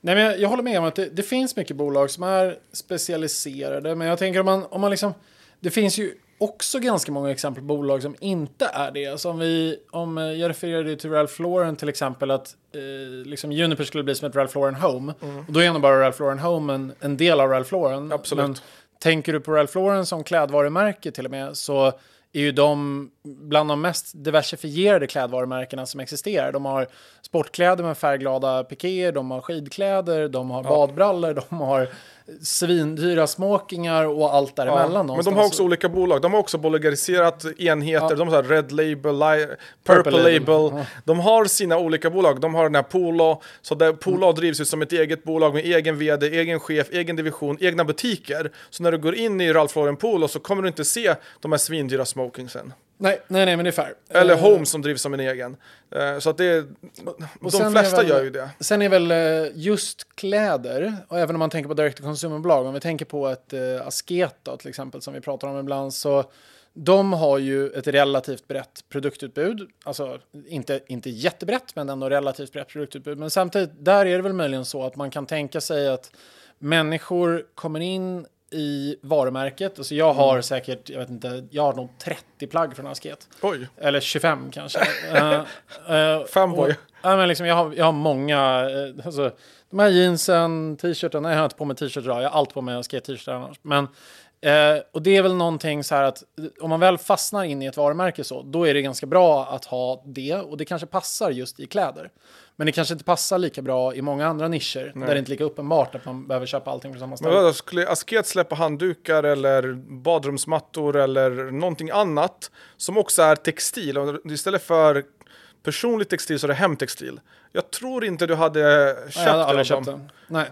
Nej, men jag, jag håller med om att det, det finns mycket bolag som är specialiserade. Men jag tänker om man, om man liksom... Det finns ju också ganska många exempel på bolag som inte är det. Som vi, om eh, jag refererade till Ralph Lauren till exempel att eh, liksom Juniper skulle bli som ett Ralph Lauren Home. Och då är nog bara Ralph Lauren Home en, en del av Ralph Lauren. Absolut. Men tänker du på Ralph Lauren som klädvarumärke till och med så är ju de bland de mest diversifierade klädvarumärkena som existerar. De har sportkläder med färgglada pikéer, de har skidkläder, de har badbrallor, de har svindyra smokingar och allt däremellan. Ja, men de har också olika bolag. De har också bolagiserat enheter. Ja. De har så här Red Label, li Purple, Purple Label. Label. Ja. De har sina olika bolag. De har den här Polo. Så där Polo drivs ju som ett eget bolag med egen vd, egen chef, egen division, egna butiker. Så när du går in i Ralph Lauren Polo så kommer du inte se de här svindyra smokingsen. Nej, nej, nej, men det är fair. Eller Eh, Home som drivs som en egen. Eh, Så att det är, de flesta väl- gör ju det. Sen är väl eh, just kläder, och även om man tänker på direct to consumer-bolag, om vi tänker på ett eh, Asket då, till exempel, som vi pratar om ibland, så de har ju ett relativt brett produktutbud. Alltså inte, inte jättebrett, men ändå relativt brett produktutbud. Men samtidigt, där är det väl möjligen så att man kan tänka sig att människor kommer in i varumärket. Alltså jag har Mm. säkert, jag vet inte, jag har nog 30 plagg från Asket. Oj, Eller 25 kanske. uh, uh, Fanboy. Ja, men liksom, jag, har, jag har många, eh, alltså, de här jeansen, t-shirten, nej jag har inte på mig t-shirt idag, jag har allt på mig skate-t-shirtar annars. Men, eh, och det är väl någonting så här att eh, om man väl fastnar in i ett varumärke så, då är det ganska bra att ha det och det kanske passar just i kläder. Men det kanske inte passar lika bra i många andra nischer där det inte är lika uppenbart att man behöver köpa allting på samma Men ställe. vadå, skulle Asket släppa handdukar eller badrumsmattor eller någonting annat som också är textil? Istället för personlig textil så är det hemtextil. Jag tror inte du hade köpt Nej, jag hade det aldrig köpt den. Nej.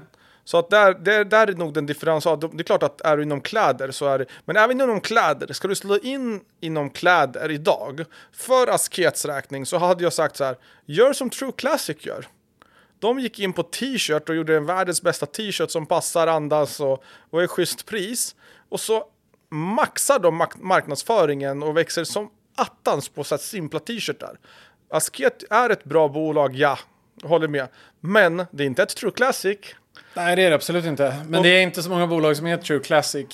Så att där, där, där är nog den differens. Det är klart att är du inom kläder så är det, men även inom kläder, ska du slå in inom kläder idag, för Askets räkning så hade jag sagt så här, gör som True Classic gör. De gick in på t-shirt och gjorde en världens bästa t-shirt som passar, andas och, och är schysst pris. Och så maxar de mak- marknadsföringen och växer som attans på så här simpla t-shirtar. Asket är ett bra bolag, ja, håller med. Men det är inte ett True Classic. Nej, det är det absolut inte. Men Och- det är inte så många bolag som är True Classic.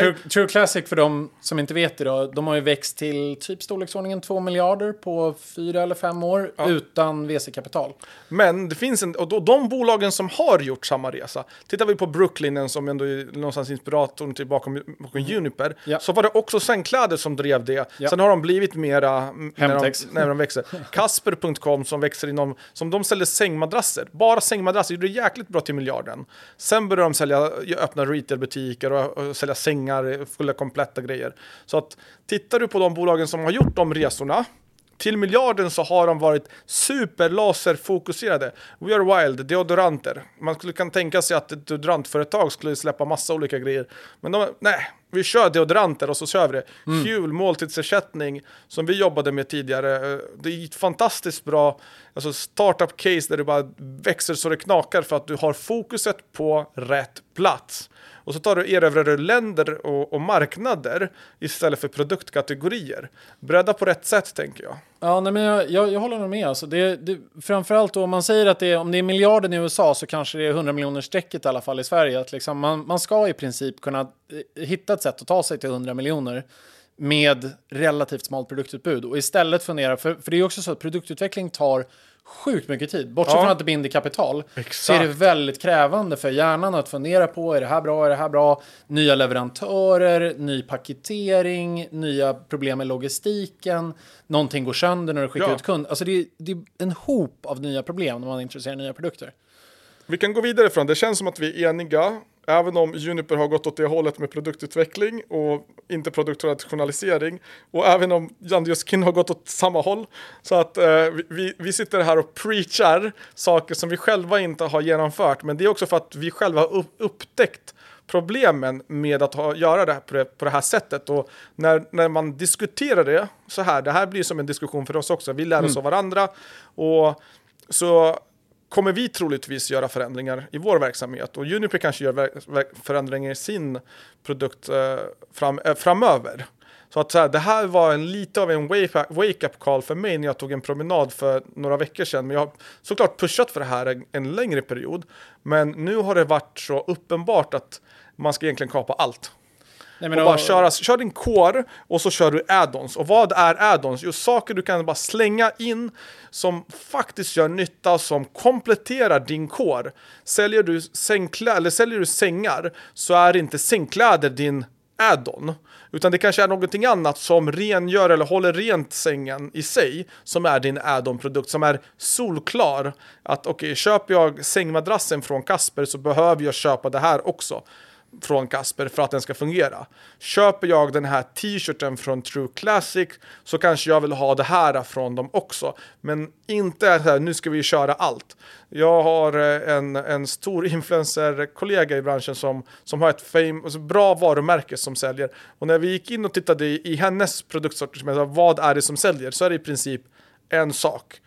True, True Classic, för de som inte vet då, de har ju växt till typ storleksordningen 2 miljarder på fyra eller fem år utan VC-kapital. Men det finns en, och de bolagen som har gjort samma resa, tittar vi på Brooklinen som ändå är någonstans inspiratorn till bakom, bakom Juniper, Mm. Ja. så var det också sängkläder som drev det. Ja. Sen har de blivit mera när de, när de växer. Kasper.com som växer inom, som de säljer sängmadrasser, bara sängmadrasser, gjorde det jäkligt bra till dagen. Sen började de sälja, öppna retailbutiker och, och sälja sängar, fulla kompletta grejer. Så att tittar du på de bolagen som har gjort de resorna, till miljarden så har de varit superlaserfokuserade. We are wild, deodoranter. Man skulle kan tänka sig att ett deodorantföretag skulle släppa massa olika grejer. Men de, nej, vi kör deodoranter och så kör vi det. Kul måltidsersättning som vi jobbade med tidigare. Eh, Det är ett fantastiskt bra alltså startup case där du bara växer så det knakar för att du har fokuset på rätt plats. Och så tar du erövrar du länder och, och marknader istället för produktkategorier. Bredda på rätt sätt tänker jag. Ja, nej, men jag, jag, jag håller nog med. Alltså det, det, framförallt då, om man säger att det är, om det är miljarden i USA så kanske det är 100 miljoner strecket i alla fall i Sverige. Att liksom man, man ska i princip kunna eh, hitta ett sätt att ta sig till 100 miljoner med relativt smalt produktutbud och istället fundera, för, för det är också så att produktutveckling tar sjukt mycket tid. Bortsett Ja. från att det binder kapital så är det Exakt. väldigt krävande för hjärnan att fundera på, är det här bra, är det här bra? Nya leverantörer, ny paketering, nya problem med logistiken, någonting går sönder när du skickar Ja. ut kund. Alltså det är, det är en hop av nya problem när man introducerar nya produkter. Vi kan gå vidare från det. känns som att vi är eniga. Även om Juniper har gått åt det hållet med produktutveckling och inte produktrationalisering. Och även om Jandioskin har gått åt samma håll. Så att eh, vi- vi, sitter här och preachar saker som vi själva inte har genomfört. Men det är också för att vi själva har upp, upptäckt problemen med att ha, göra det här på, det på det här sättet. Och när, när man diskuterar det så här, det här blir som en diskussion för oss också. Vi lär oss av varandra. Och så kommer vi troligtvis göra förändringar i vår verksamhet och Juniper kanske gör förändringar i sin produkt eh, fram, eh, framöver. Så att så här, det här var en, lite av en wake- wake-up call för mig när jag tog en promenad för några veckor sedan. Men jag har såklart pushat för det här en, en längre period. Men nu har det varit så uppenbart att man ska egentligen kapa allt. Nej, Och men bara köra, kör din core och så kör du add-ons. Och vad är add-ons? Jo, saker du kan bara slänga in som faktiskt gör nytta, som kompletterar din core. Säljer du, sängklä- eller säljer du sängar så är inte sängkläder din add-on. Utan det kanske är någonting annat som rengör eller håller rent sängen i sig som är din add-on-produkt som är solklar. Att okej, okay, köper jag sängmadrassen från Kasper så behöver jag köpa det här också från Kasper för att den ska fungera. Köper jag den här t-shirten från True Classic så kanske jag vill ha det här från dem också. Men inte så här, nu ska vi köra allt. Jag har eh, en, en stor influencer-kollega i branschen som, som har ett fame, alltså bra varumärke som säljer. Och när vi gick in och tittade i, i hennes produktsortiment, vad är det som säljer? Så är det i princip en sak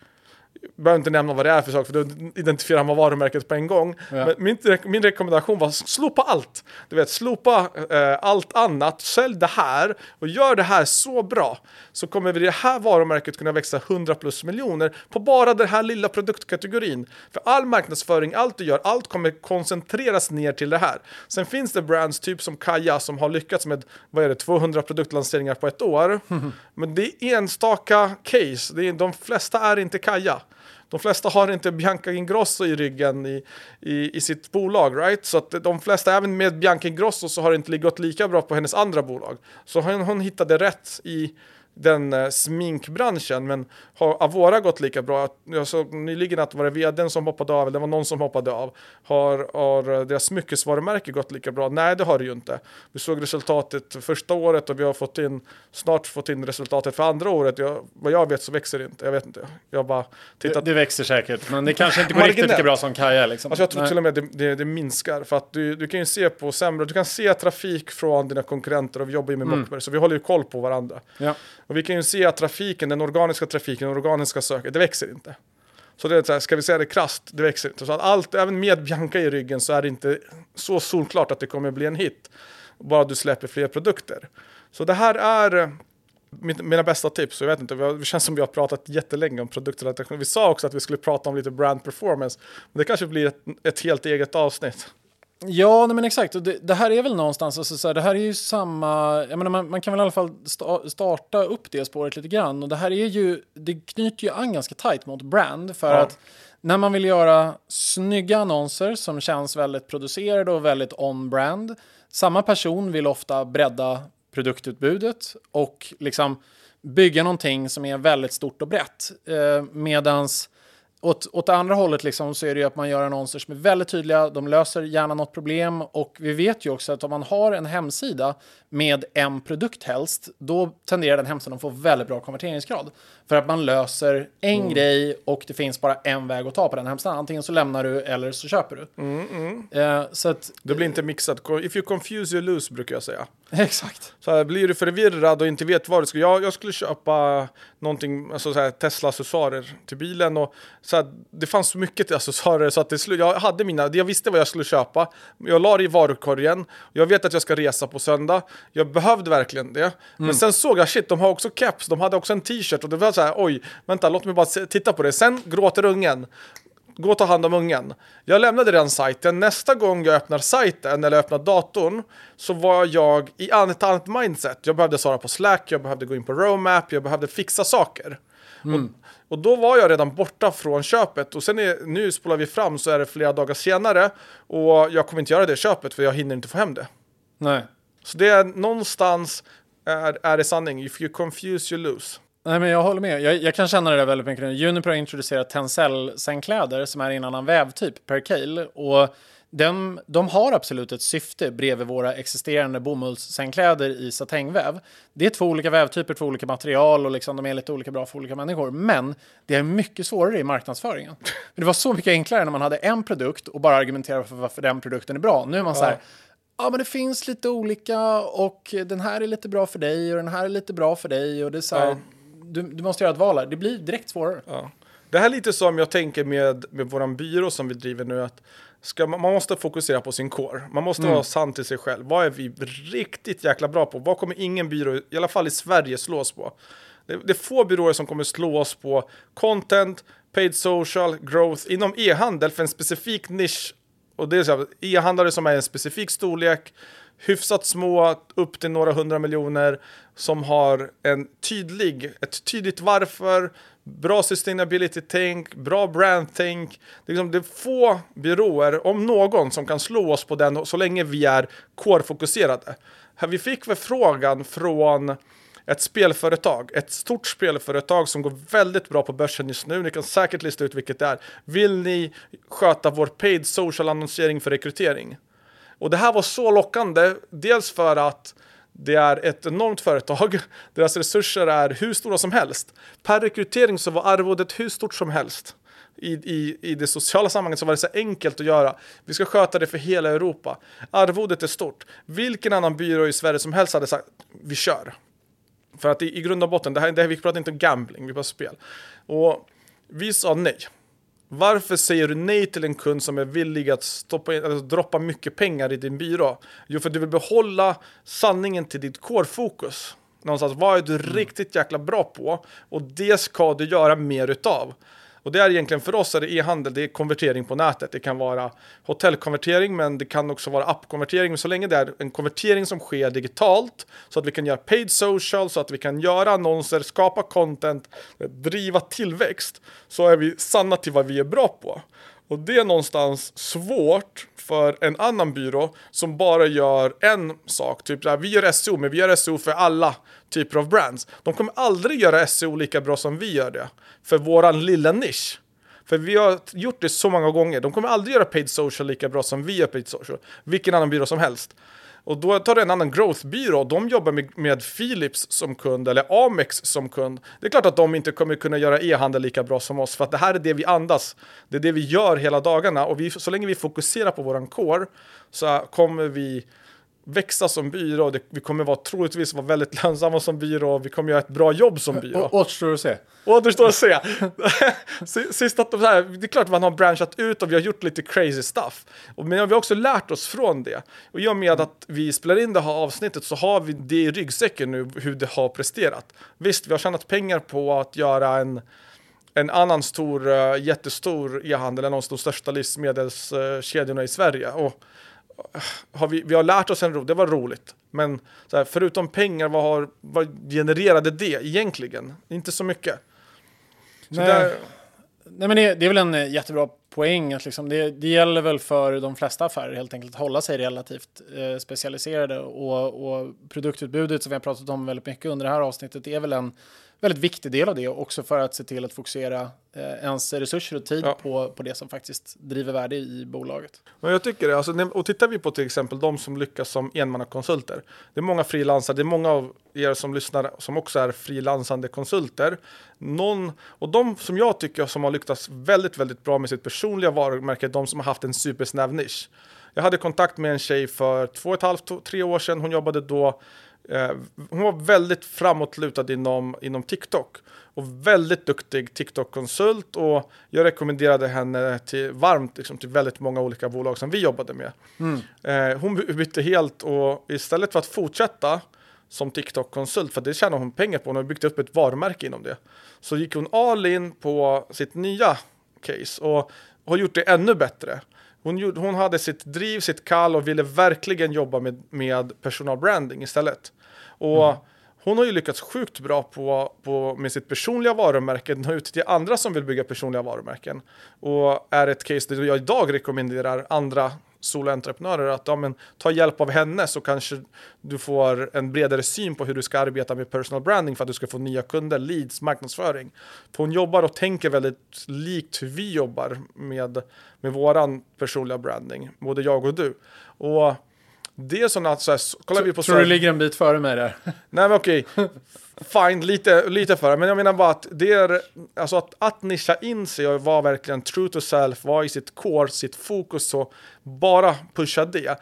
behöver inte nämna vad det är för sak, för då identifierar man varumärket på en gång. Ja. Men min, min rekommendation var slopa allt. Du vet, slopa eh, allt annat, sälj det här och gör det här så bra så kommer vi det här varumärket kunna växa 100 plus miljoner på bara den här lilla produktkategorin. För all marknadsföring, allt du gör, allt kommer koncentreras ner till det här. Sen finns det brands typ som Kaja som har lyckats med, vad är det, 200 produktlanseringar på ett år. Men det är enstaka case, det är, de flesta är inte Kaja. De flesta har inte Bianca Ingrosso i ryggen i, i, i sitt bolag, right? Så att de flesta, även med Bianca Ingrosso, så har det inte gått lika bra på hennes andra bolag. Så hon, hon hittade rätt i den eh, sminkbranschen. Men har Avora gått lika bra? Jag såg nyligen att var det vdn som hoppade av, eller det var någon som hoppade av. Har, har deras smyckesvarumärke gått lika bra? Nej, det har det ju inte. Vi såg resultatet första året och vi har fått in, snart fått in resultatet för andra året. Jag, vad jag vet så växer det inte. Jag vet inte. Jag bara tittat. Det, det växer säkert, men det kanske inte går riktigt lika bra som Kaja. Liksom. Alltså jag tror Nej. till och med det, det, det, minskar. För att du, du kan ju se på sämre, du kan se trafik från dina konkurrenter och vi jobbar ju med mm. Mockberg, så vi håller ju koll på varandra. Ja. Och vi kan ju se att trafiken, den organiska trafiken, den organiska söket, det växer inte. Så det är så här, ska vi säga det krasst, det växer inte. Så att allt, även med Bianca i ryggen så är det inte så solklart att det kommer bli en hit. Bara du släpper fler produkter. Så det här är eh, mina bästa tips. Jag vet inte, det känns som vi har pratat jättelänge om produktrelation. Vi sa också att vi skulle prata om lite brand performance. Men det kanske blir ett, ett helt eget avsnitt. Ja, nej, men exakt. Och det, det, här är väl någonstans, alltså, så här, det här är ju samma, jag menar, man, man, kan väl i alla fall sta, starta upp det spåret lite grann. Och det här är ju, det knyter ju an ganska tight mot brand. För ja. att när man vill göra snygga annonser som känns väldigt producerade och väldigt on-brand. Samma person vill ofta bredda produktutbudet och liksom bygga någonting som är väldigt stort och brett. Eh, medans åt, åt andra hållet liksom så är det ju att man gör annonser som är väldigt tydliga, de löser gärna något problem och vi vet ju också att om man har en hemsida med en produkt helst, då tenderar den hemsidan att få väldigt bra konverteringsgrad. För att man löser en mm. grej och det finns bara en väg att ta på den hemsidan. Antingen så lämnar du eller så köper du. Mm, mm. Eh, så att, det blir inte mixat. If you confuse you lose brukar jag säga. Exakt. Så här, blir du förvirrad och inte vet vad du ska jag, jag skulle köpa någonting, alltså så här, Tesla-accessoarer till bilen och så här, det fanns så mycket accessoarer så att det slut, jag hade mina, jag visste vad jag skulle köpa. Jag la det i varukorgen. Jag vet att jag ska resa på söndag. Jag behövde verkligen det. Mm. Men sen såg jag shit, de har också caps, de hade också en t-shirt och det var så här, oj, vänta, låt mig bara titta på det. Sen gråter ungen gå och ta hand om ungen. Jag lämnade den sajten. Nästa gång jag öppnar sajten eller öppnar datorn så var jag i ett annat mindset. Jag behövde svara på Slack, jag behövde gå in på Romap, jag behövde fixa saker. Mm. Och, då var jag redan borta från köpet och sen är, nu spolar vi fram så är det flera dagar senare och jag kommer inte göra det köpet för jag hinner inte få hem det. Nej. Så det är någonstans är, är det sanning. If you confuse you lose. Nej, men jag håller med. Jag, jag kan känna det där väldigt mycket nu. Uniper har introducerat Tencel-sängkläder som är en annan vävtyp, Percale. Och den, de har absolut ett syfte bredvid våra existerande bomullssängkläder i satängväv. Det är två olika vävtyper, två olika material och liksom de är lite olika bra för olika människor. Men det är mycket svårare i marknadsföringen. Det var så mycket enklare när man hade en produkt och bara argumenterade för varför den produkten är bra. Nu är man ja. så här, ja men det finns lite olika och den här är lite bra för dig och den här är lite bra för dig och det är så här, ja du, du måste göra ett val här. Det blir direkt svårare. Ja. Det här är lite som jag tänker med, med våran byrå som vi driver nu. att ska, Man måste fokusera på sin core. Man måste mm. vara sann till sig själv. Vad är vi riktigt jäkla bra på? Vad kommer ingen byrå, i alla fall i Sverige, slå oss på? Det, det är få byråer som kommer slå oss på content, paid social, growth inom e-handel för en specifik nisch. Och det är e-handlare som är en specifik storlek hyfsat små upp till några hundra miljoner som har en tydlig, ett tydligt varför, bra sustainability-tänk, bra brand-tänk. Det, är liksom, det är få byråer, om någon, som kan slå oss på den så länge vi är core-fokuserade. Vi fick förfrågan från ett spelföretag, ett stort spelföretag som går väldigt bra på börsen just nu. Ni kan säkert lista ut vilket det är. Vill ni sköta vår paid social annonsering för rekrytering? Och det här var så lockande, dels för att det är ett enormt företag. Deras resurser är hur stora som helst. Per rekrytering så var arvodet hur stort som helst. I, i, I det sociala sammanhanget så var det så enkelt att göra. Vi ska sköta det för hela Europa. Arvodet är stort. Vilken annan byrå i Sverige som helst hade sagt vi kör. För att i, i grund och botten, det här, det här, vi pratar inte om gambling, vi pratar spel. Och vi sa nej. Varför säger du nej till en kund som är villig att stoppa in, alltså, droppa mycket pengar i din byrå? Jo, för du vill behålla sanningen till ditt core-fokus. Någonstans, vad är du mm. riktigt jäkla bra på? Och det ska du göra mer utav. Och det är egentligen för oss är det e-handel, det är konvertering på nätet. Det kan vara hotellkonvertering, men det kan också vara appkonvertering. Men så länge det är en konvertering som sker digitalt, så att vi kan göra paid social, så att vi kan göra annonser, skapa content, driva tillväxt, så är vi sanna till vad vi är bra på. Och det är någonstans svårt för en annan byrå som bara gör en sak. Typ där, vi gör SEO, men vi gör SEO för alla typer av brands. De kommer aldrig göra SEO lika bra som vi gör det. För våran lilla nisch. För vi har gjort det så många gånger. De kommer aldrig göra paid social lika bra som vi gör paid social. Vilken annan byrå som helst. Och då tar du en annan growth-byrå, de jobbar med, med, Philips som kund eller Amex som kund. Det är klart att de inte kommer kunna göra e-handel lika bra som oss, för att det här är det vi andas. Det är det vi gör hela dagarna och vi, så länge vi fokuserar på våran core så kommer vi växa som byrå. Det, vi kommer vara, troligtvis vara väldigt lönsamma som byrå. Vi kommer göra ett bra jobb som byrå. Återstår att se. Återstår att se. Sist att de här, det är klart man har branchat ut och vi har gjort lite crazy stuff. Men vi har också lärt oss från det. Och i och med att vi spelar in det här avsnittet så har vi det i ryggsäcken nu hur det har presterat. Visst, vi har tjänat pengar på att göra en en annan stor, jättestor e-handel, en av de största livsmedelskedjorna i Sverige. Och har vi, vi har lärt oss en ro, det var roligt. Men här, förutom pengar, vad, har, vad genererade det egentligen? Inte så mycket. Så Nej. Där... Nej, men det, det, är väl en eh, jättebra poäng. Att liksom det, det gäller väl för de flesta affärer helt enkelt att hålla sig relativt eh, specialiserade. Och, och produktutbudet som vi har pratat om väldigt mycket under det här avsnittet är väl en väldigt viktig del av det också för att se till att fokusera eh, ens resurser och tid ja. på, på det som faktiskt driver värde i bolaget. Men jag tycker det. Alltså, och tittar vi på till exempel de som lyckas som enmannakonsulter. Det är många frilansare, det är många av er som lyssnar som också är frilansande konsulter. Någon, och de som jag tycker som har lyckats väldigt, väldigt bra med sitt personliga varumärke, de som har haft en supersnäv nisch. Jag hade kontakt med en tjej för två och ett halvt, tre år sedan. Hon jobbade då hon var väldigt framåtlutad inom, inom TikTok och väldigt duktig TikTok-konsult och jag rekommenderade henne till, varmt liksom, till väldigt många olika bolag som vi jobbade med. Mm. Eh, hon bytte helt och istället för att fortsätta som TikTok-konsult, för det tjänar hon pengar på, hon har byggt upp ett varumärke inom det, så gick hon all in på sitt nya case och har gjort det ännu bättre. Hon, gjorde, hon hade sitt driv, sitt kall och ville verkligen jobba med, med personal branding istället. Och mm. hon har ju lyckats sjukt bra på, på, med sitt personliga varumärke, nå ut till andra som vill bygga personliga varumärken. Och är ett case där jag idag rekommenderar andra soloentreprenörer att ja, men, ta hjälp av henne så kanske du får en bredare syn på hur du ska arbeta med personal branding för att du ska få nya kunder, leads, marknadsföring. För hon jobbar och tänker väldigt likt hur vi jobbar med, med våran personliga branding, både jag och du. Och det är sådana, så här, kollar vi på... Tror du ligger en bit före mig där? Nej men okej, fine, lite, lite före. Men jag menar bara att det är, alltså att, att nischa in sig och vara verkligen true to self, vara i sitt core, sitt fokus och bara pusha det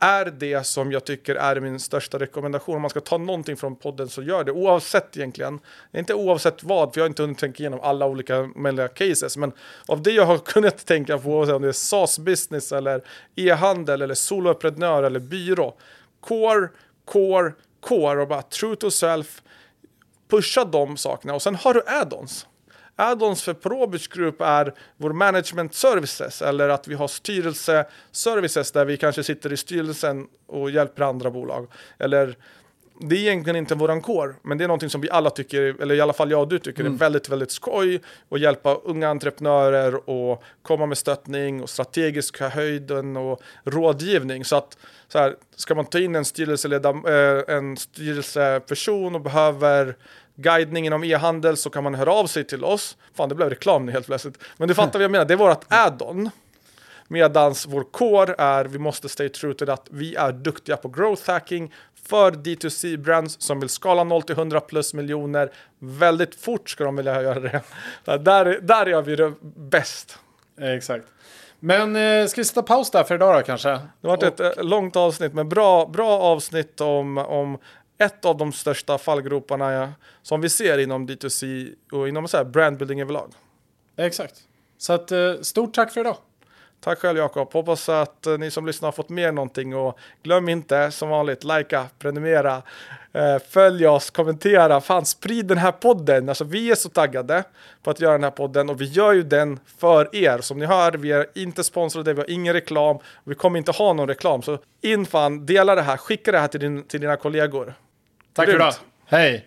är det som jag tycker är min största rekommendation. Om man ska ta någonting från podden så gör det, oavsett egentligen. Inte oavsett vad, för jag har inte hunnit tänka igenom alla olika möjliga cases, men av det jag har kunnat tänka på, om det är SaaS-business eller e-handel eller soloprenör eller byrå. Core, core, core och bara true to self, pusha de sakerna och sen har du add-ons. Add-ons för Probus Group är vår management services eller att vi har styrelseservices där vi kanske sitter i styrelsen och hjälper andra bolag. Eller det är egentligen inte våran core, men det är någonting som vi alla tycker, eller i alla fall jag och du tycker Mm. är väldigt, väldigt skoj och hjälpa unga entreprenörer och komma med stöttning och strategiska höjden och rådgivning. Så att så här, ska man ta in en, eh, en styrelseperson och behöver guidning inom e-handel så kan man höra av sig till oss. Fan, det blev reklam helt plötsligt. Men du fattar vad jag menar, det är vårt add-on. Medans vår core är, vi måste stay true till att vi är duktiga på growth hacking för D2C-brands som vill skala 0 till 100 plus miljoner. Väldigt fort ska de vilja göra det. Där, där, gör vi det bäst. Exakt. Men eh, ska vi sätta paus där för idag då kanske? Det har varit ett eh, långt avsnitt, men bra, bra avsnitt om, om ett av de största fallgroparna eh, som vi ser inom D2C och inom så här brandbuilding överlag. Exakt. Så att, eh, stort tack för idag. Tack själv Jakob. Hoppas att eh, ni som lyssnar har fått med någonting och glöm inte som vanligt likea, prenumerera, eh, följ oss, kommentera, fan sprid den här podden. Alltså vi är så taggade på att göra den här podden och vi gör ju den för er. Som ni hör, vi är inte sponsrade, vi har ingen reklam vi kommer inte ha någon reklam. Så in fan, dela det här, skicka det här till, din, till dina kollegor. Tack för idag. Hej!